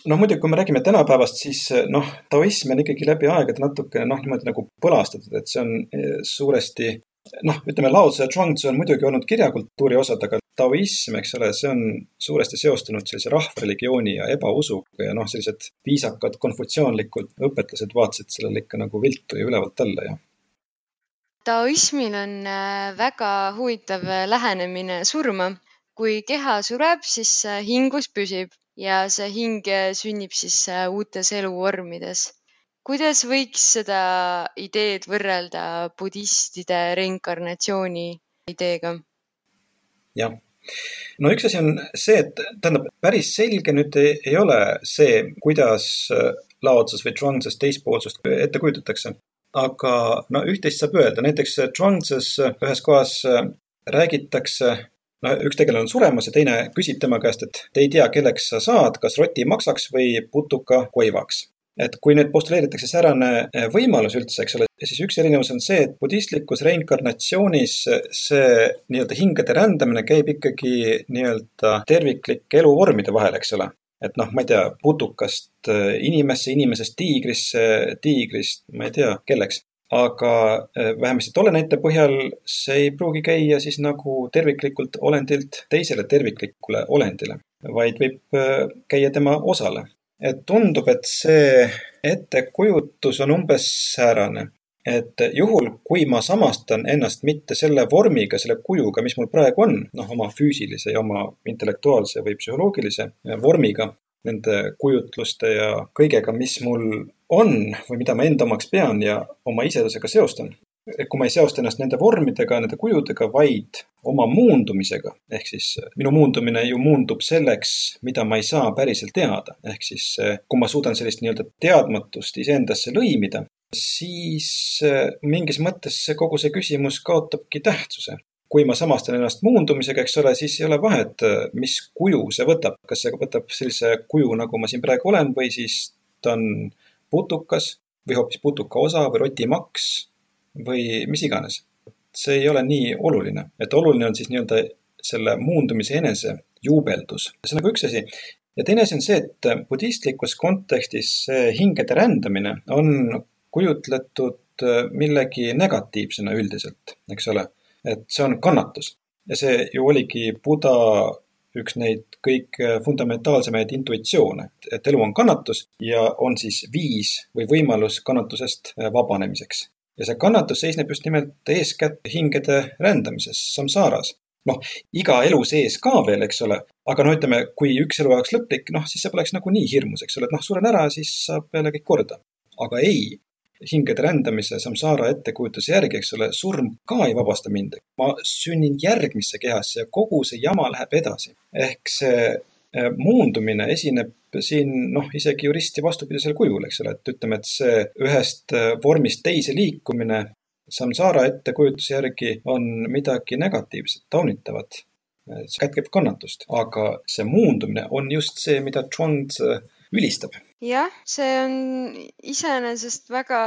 noh, muidugi, kui me räägime tänapäevast, siis noh, taoism on ikkagi läbi aegade natukene noh, niimoodi nagu põlastatud, et see on eh, suuresti noh, ütleme Lao Tse ja Zhuangzi on muidugi olnud kirjakultuuri osad, aga taoism, eks ole, see on suuresti seostunud sellise rahvareligiooni ja ebausuga ja noh, sellised viisakad konfutsioonlikud õpetlased vaatasid sellele ikka nagu viltu ja ülevalt alla ja. taoismil on äh, väga huvitav äh, lähenemine surma. kui keha sureb, siis äh, hingus püsib ja see hing sünnib siis uutes eluvormides kuidas võiks seda ideed võrrelda budistide reinkarnatsiooni ideega? jah, no üks asi on see, et tähendab, päris selge nüüd ei, ei ole see, kuidas äh, laotsus või Zhuangzes teispoolsust ette kujutatakse. aga no üht-teist saab öelda, näiteks Zhuangzes ühes kohas äh, räägitakse no üks tegelane on suremas ja teine küsib tema käest, et te ei tea, kelleks sa saad, kas roti maksaks või putuka koivaks et kui nüüd postuleeritakse säärane eh, võimalus üldse, eks ole, siis üks erinevus on see, et budistlikus reinkarnatsioonis see nii-öelda hingede rändamine käib ikkagi nii-öelda terviklike eluvormide vahel, eks ole et noh, ma ei tea, putukast eh, inimesse, inimesest tiigrisse, tiigrist, ma ei tea, kelleks. aga eh, vähemasti tolle näite põhjal see ei pruugi käia siis nagu terviklikult olendilt teisele terviklikule olendile, vaid võib käia tema osale et tundub, et see ettekujutus on umbes säärane, et juhul, kui ma samastan ennast mitte selle vormiga, selle kujuga, mis mul praegu on, noh, oma füüsilise ja oma intellektuaalse või psühholoogilise vormiga, nende kujutluste ja kõigega, mis mul on või mida ma enda omaks pean ja oma isedusega seostan, kui ma ei seosta ennast nende vormidega, nende kujudega, vaid oma muundumisega, ehk siis minu muundumine ju muundub selleks, mida ma ei saa päriselt teada, ehk siis kui ma suudan sellist nii-öelda teadmatust iseendasse lõimida, siis mingis mõttes kogu see küsimus kaotabki tähtsuse. kui ma samastan ennast muundumisega, eks ole, siis ei ole vahet, mis kuju see võtab, kas see võtab sellise kuju, nagu ma siin praegu olen, või siis ta on putukas või hoopis putuka osa või rotimaks või mis iganes. see ei ole nii oluline, et oluline on siis nii-öelda selle muundumise enese juubeldus, see on nagu üks asi. ja teine asi on see, et budistlikus kontekstis see hingede rändamine on kujutletud millegi negatiivsena üldiselt, eks ole. et see on kannatus ja see ju oligi Buda üks neid kõige fundamentaalsemaid intuitsioone, et elu on kannatus ja on siis viis või võimalus kannatusest vabanemiseks ja see kannatus seisneb just nimelt eeskätt hingede rändamises, samsaaras. noh, iga elu sees ka veel, eks ole, aga no ütleme, kui üks elu oleks lõplik, noh, siis see poleks nagu nii hirmus, eks ole, et noh, suren ära, siis saab jälle kõik korda. aga ei, hingede rändamise samsaara ettekujutuse järgi, eks ole, surm ka ei vabasta mind. ma sünnin järgmisse kehasse ja kogu see jama läheb edasi. ehk see Äh, muundumine esineb siin noh, isegi juristi vastupidisel kujul, eks ole, et ütleme, et see ühest äh, vormist teise liikumine samsara ettekujutuse järgi on midagi negatiivset, taunitavat. see kätkeb kannatust, aga see muundumine on just see, mida Zhuangzi ülistab. jah, see on iseenesest väga,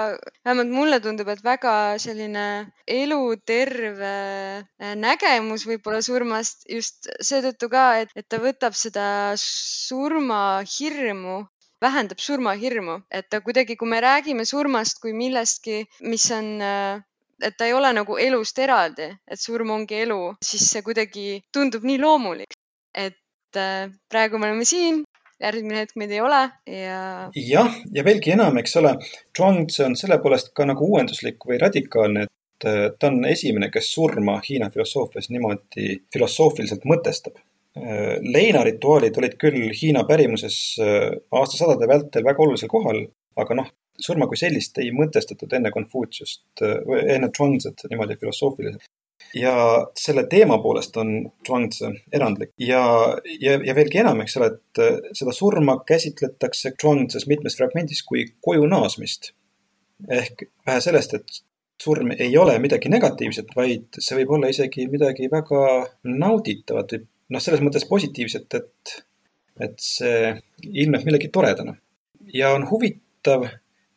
vähemalt mulle tundub, et väga selline eluterve äh, nägemus võib-olla surmast just seetõttu ka, et, et ta võtab seda surmahirmu vähendab surmahirmu, et ta kuidagi, kui me räägime surmast kui millestki, mis on äh, et ta ei ole nagu elust eraldi, et surm ongi elu, siis see kuidagi tundub nii loomulik, et äh, praegu me oleme siin, järgmine hetk meid ei ole ja. jah, ja veelgi enam, eks ole, Zhuangzi on selle poolest ka nagu uuenduslik või radikaalne, et äh, ta on esimene, kes surma Hiina filosoofias niimoodi filosoofiliselt mõtestab. leinarituaalid olid küll Hiina pärimuses aastasadade vältel väga olulisel kohal, aga noh, surma kui sellist ei mõtestatud enne Konfutsiust, enne Zhuangzit niimoodi filosoofiliselt. Ja selle teema poolest on Zhuangzi erandlik ja, ja, ja veelgi enam, eks ole, et seda surma käsitletakse Zhuangzis mitmes fragmendis kui koju naasmist. ehk vähe sellest, et surm ei ole midagi negatiivset, vaid see võib olla isegi midagi väga nauditavat või noh, selles mõttes positiivset, et, et see ilmneb millegi toredana. ja on huvitav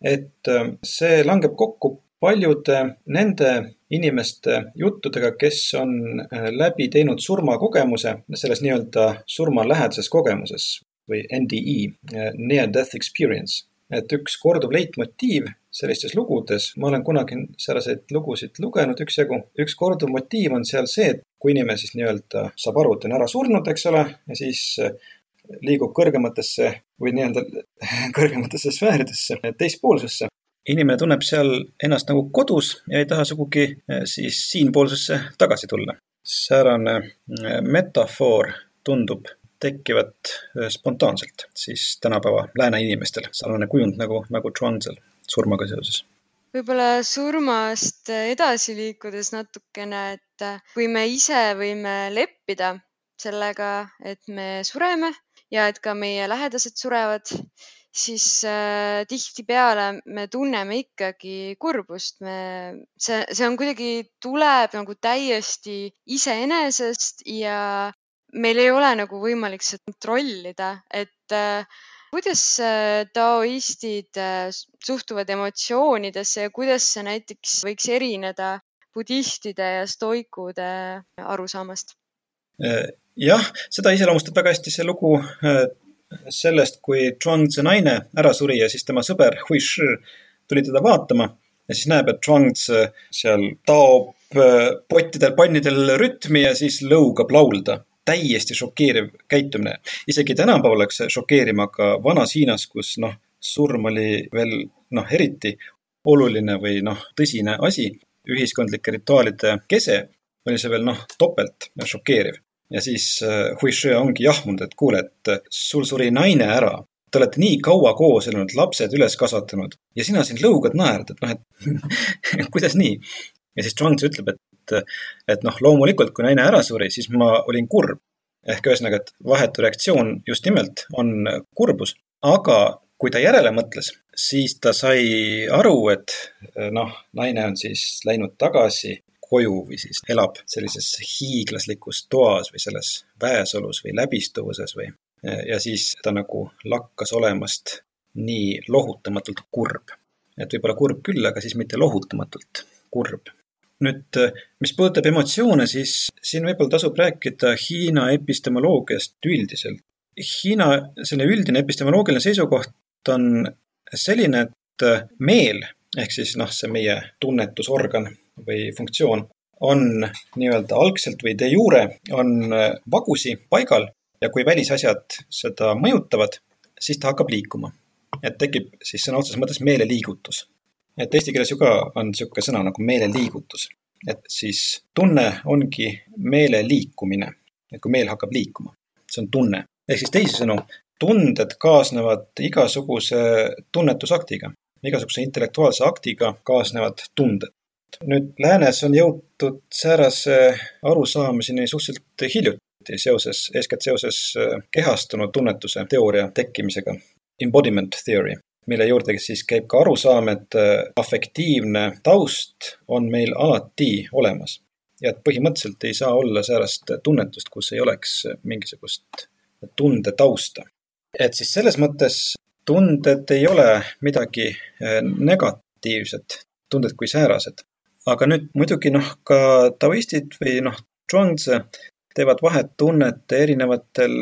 et äh, see langeb kokku paljude nende inimeste juttudega, kes on äh, läbi teinud surmakogemuse selles nii-öelda surmalähedases kogemuses või NDE, äh, near death experience. et üks korduv leitmotiiv sellistes lugudes, ma olen kunagi selliseid lugusid lugenud üksjagu, üks korduv motiiv on seal see, et kui inimene siis nii-öelda saab aru, et on ära surnud, eks ole, ja siis liigub kõrgematesse või nii-öelda [laughs] kõrgematesse sfääridesse, teispoolsesse. Inimene tunneb seal ennast nagu kodus ja ei taha sugugi eh, siis siinpoolsesse tagasi tulla. säärane eh, metafoor tundub tekkivat eh, spontaanselt siis tänapäeva lääne inimestel, sarnane kujund nagu, nagu Zhuangzil surmaga seoses võib-olla surmast edasi liikudes natukene, et kui me ise võime leppida sellega, et me sureme ja et ka meie lähedased surevad, siis äh, tihtipeale me tunneme ikkagi kurbust. me, see, see on kuidagi, tuleb nagu täiesti iseenesest ja meil ei ole nagu võimalik seda kontrollida, et äh, kuidas äh, taoistid äh, suhtuvad emotsioonidesse ja kuidas see näiteks võiks erineda budistide ja stoikude arusaamast? Äh, jah, seda iseloomustab väga hästi see lugu äh, sellest, kui Zhuangzi naine ära suri ja siis tema sõber Hui Shi tuli teda vaatama ja siis näeb, et Zhuangz äh, seal taob äh, pottidel, pannidel rütmi ja siis lõugab laulda. täiesti šokeeriv käitumine. isegi tänapäeval oleks see šokeerima, aga vanas Hiinas, kus noh, surm oli veel noh, eriti oluline või noh, tõsine asi, ühiskondlike rituaalide kese, oli see veel noh, topelt šokeeriv ja siis äh, Huishi ongi jahmunud, et kuule, et äh, sul suri naine ära. Te olete nii kaua koos elanud, lapsed üles kasvatanud ja sina siin lõugad, naerad, et noh, et [laughs] kuidas nii. ja siis Zhuangzi ütleb, et, et noh, loomulikult, kui naine ära suri, siis ma olin kurb. ehk ühesõnaga, et vahetu reaktsioon just nimelt on kurbus, aga kui ta järele mõtles, siis ta sai aru, et noh, naine on siis läinud tagasi koju või siis elab sellises hiiglaslikus toas või selles väesolus või läbistuvuses või. ja siis ta nagu lakkas olemast nii lohutamatult kurb. et võib-olla kurb küll, aga siis mitte lohutamatult kurb. nüüd, mis puudutab emotsioone, siis siin võib-olla tasub rääkida Hiina epistemoloogiast üldiselt. Hiina selline üldine epistemoloogiline seisukoht on selline, et meel ehk siis noh, see meie tunnetusorgan või funktsioon on nii-öelda algselt või de jure on vagusi paigal ja kui välisasjad seda mõjutavad, siis ta hakkab liikuma. et tekib siis sõna otseses mõttes meeleliigutus. et eesti keeles ju ka on niisugune sõna nagu meeleliigutus. et siis tunne ongi meele liikumine. et kui meel hakkab liikuma, see on tunne. ehk siis teisisõnu, tunded kaasnevad igasuguse tunnetusaktiga, igasuguse intellektuaalse aktiga kaasnevad tunded nüüd läänes on jõutud säärase arusaamiseni suhteliselt hiljuti seoses, eeskätt seoses äh, kehastunud tunnetuse teooria tekkimisega, embodiment theory, mille juurde siis käib ka arusaam, et äh, afektiivne taust on meil alati olemas. ja et põhimõtteliselt ei saa olla säärast tunnetust, kus ei oleks mingisugust tundetausta. et siis selles mõttes tunded ei ole midagi äh, negatiivset, tunded kui säärased aga nüüd muidugi noh, ka taoistid või noh, Zhuangzi teevad vahet tunnete erinevatel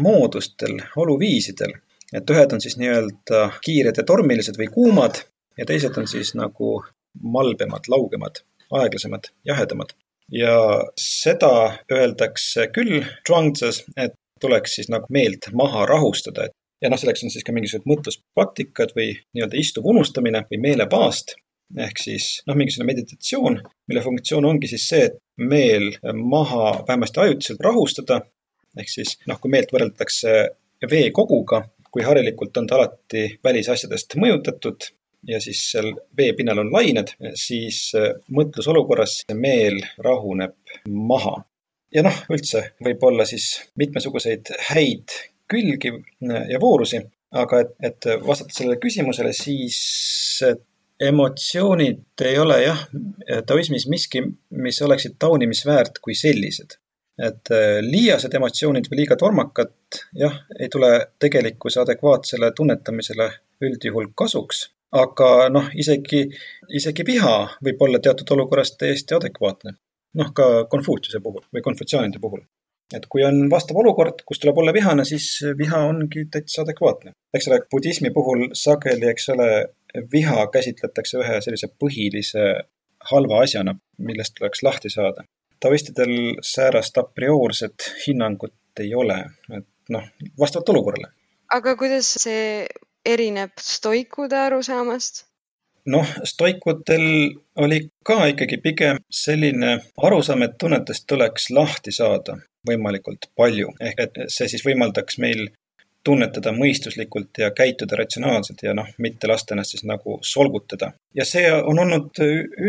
moodustel, oluviisidel. et ühed on siis nii-öelda kiired ja tormilised või kuumad ja teised on siis nagu malbemad, laugemad, aeglasemad, jahedamad. ja seda öeldakse küll Zhuangzis, et tuleks siis nagu meelt maha rahustada, et ja noh, selleks on siis ka mingisugused mõtluspraktikad või nii-öelda istuv unustamine või meelepaast ehk siis noh, mingisugune meditatsioon, mille funktsioon ongi siis see, et meel maha vähemasti ajutiselt rahustada. ehk siis noh, kui meelt võrreldakse veekoguga, kui harilikult on ta alati välisasjadest mõjutatud ja siis seal veepinnal on lained, siis äh, mõtlusolukorras meel rahuneb maha. ja noh, üldse võib olla siis mitmesuguseid häid külgi ja voorusi, aga et, et vastata sellele küsimusele, siis emotsioonid ei ole jah, taoismis miski, mis oleksid taunimisväärt kui sellised. et äh, liiased emotsioonid või liiga tormakad, jah, ei tule tegelikkuse adekvaatsele tunnetamisele üldjuhul kasuks. aga noh, isegi, isegi viha võib olla teatud olukorras täiesti adekvaatne. noh, ka Konfutsiuse puhul või konfutsioonide puhul et kui on vastav olukord, kus tuleb olla vihane, siis viha ongi täitsa adekvaatne. eks ole, budismi puhul sageli, eks ole, viha käsitletakse ühe sellise põhilise halva asjana, millest tuleks lahti saada. taoistidel säärast a priorset hinnangut ei ole, et noh, vastavalt olukorrale. aga kuidas see erineb stoikude arusaamast? noh, stoikudel oli ka ikkagi pigem selline arusaam, et tunnetest tuleks lahti saada võimalikult palju, ehk et see siis võimaldaks meil tunnetada mõistuslikult ja käituda ratsionaalselt ja noh, mitte lasta ennast siis nagu solgutada. ja see on olnud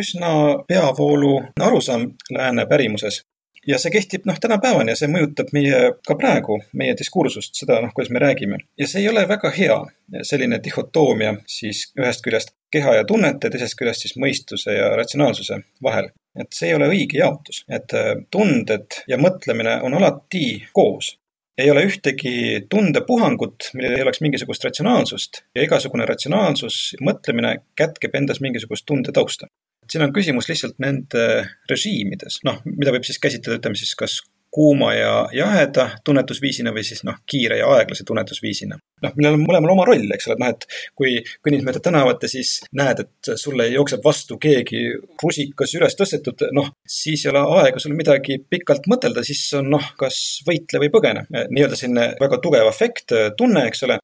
üsna peavoolu arusaam lääne pärimuses. ja see kehtib noh, tänapäevani ja see mõjutab meie, ka praegu, meie diskursust, seda noh, kuidas me räägime. ja see ei ole väga hea, selline dihhotoomia siis ühest küljest keha ja tunnete, teisest küljest siis mõistuse ja ratsionaalsuse vahel et see ei ole õige jaotus, et tunded ja mõtlemine on alati koos. Ei ole ühtegi tundepuhangut, millel ei oleks mingisugust ratsionaalsust ja igasugune ratsionaalsus, mõtlemine kätkeb endas mingisugust tundetausta. siin on küsimus lihtsalt nende režiimides, noh, mida võib siis käsitleda, ütleme siis kas kuuma ja jaheda tunnetusviisina või siis noh, kiire ja aeglase tunnetusviisina. noh, millel on mõlemal oma roll, eks ole, et noh, et kui kõnnid mööda tänavat ja siis näed, et sulle jookseb vastu keegi rusikas üles tõstetud, noh, siis ei ole aega sul midagi pikalt mõtelda, siis on noh, kas võitle või põgene. nii-öelda selline väga tugev afekt, tunne, eks ole,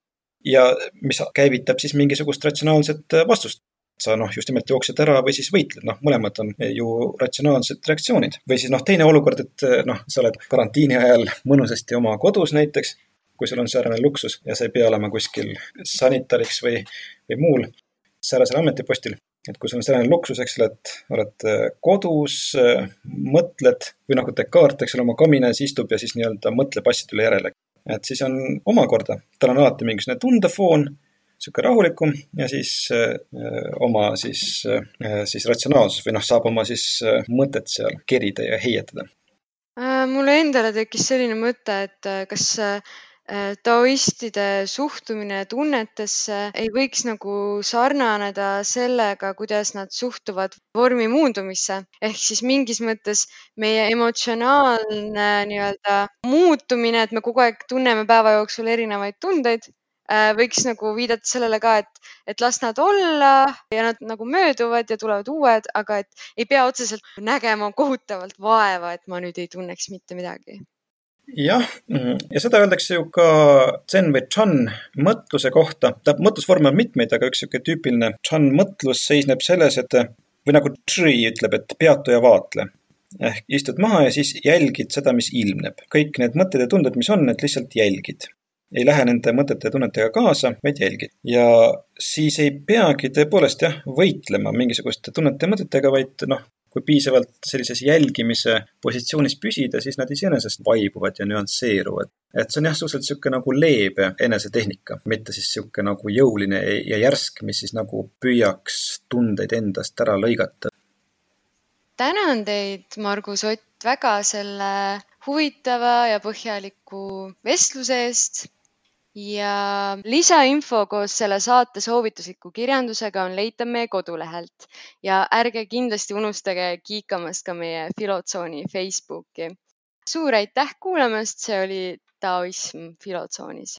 ja mis käivitab siis mingisugust ratsionaalset vastust sa noh, just nimelt jooksed ära või siis võitled, noh, mõlemad on ju ratsionaalsed reaktsioonid. või siis noh, teine olukord, et noh, sa oled karantiini ajal mõnusasti oma kodus näiteks, kui sul on säärane luksus ja sa ei pea olema kuskil sanitariks või, või muul säärasel ametipostil. et kui sul on säärane luksus, eks ole, et oled kodus, mõtled või nagu Descartes, eks ole, oma kamina ees istub ja siis nii-öelda mõtleb asjadele järele. et siis on omakorda, tal on alati mingisugune tundefoon niisugune rahulikum ja siis öö, oma siis, siis ratsionaalsus või noh, saab oma siis mõtet seal kerida ja heietada. Äh, mulle endale tekkis selline mõte, et äh, kas äh, taoistide suhtumine tunnetesse ei võiks nagu sarnaneda sellega, kuidas nad suhtuvad vormi muundumisse. ehk siis mingis mõttes meie emotsionaalne nii-öelda muutumine, et me kogu aeg tunneme päeva jooksul erinevaid tundeid Äh, võiks nagu viidata sellele ka, et, et las nad olla ja nad nagu mööduvad ja tulevad uued, aga et ei pea otseselt nägema kohutavalt vaeva, et ma nüüd ei tunneks mitte midagi jah, ja seda öeldakse ju ka Zen või Chan mõtluse kohta. tähendab, mõtlusvorme on mitmeid, aga üks niisugune tüüpiline Chan mõtlus seisneb selles, et või nagu Tri ütleb, et peatu ja vaatle. ehk istud maha ja siis jälgid seda, mis ilmneb. kõik need mõtted ja tunded, mis on, need lihtsalt jälgid ei lähe nende mõtete ja tunnetega kaasa, vaid jälgid. ja siis ei peagi tõepoolest jah, võitlema mingisuguste tunnete ja mõtetega, vaid noh, kui piisavalt sellises jälgimise positsioonis püsida, siis nad iseenesest vaibuvad ja nüansseeruvad. et see on jah, suhteliselt niisugune nagu leebe enesetehnika, mitte siis niisugune nagu jõuline ja järsk, mis siis nagu püüaks tundeid endast ära lõigata. tänan teid, Margus Ott, väga selle huvitava ja põhjaliku vestluse eest ja lisainfo koos selle saate soovitusliku kirjandusega on leitav meie kodulehelt. Ja ärge kindlasti unustage kiikamast ka meie Filotsooni Facebooki. suur aitäh kuulamast, see oli Taoism Filotsoonis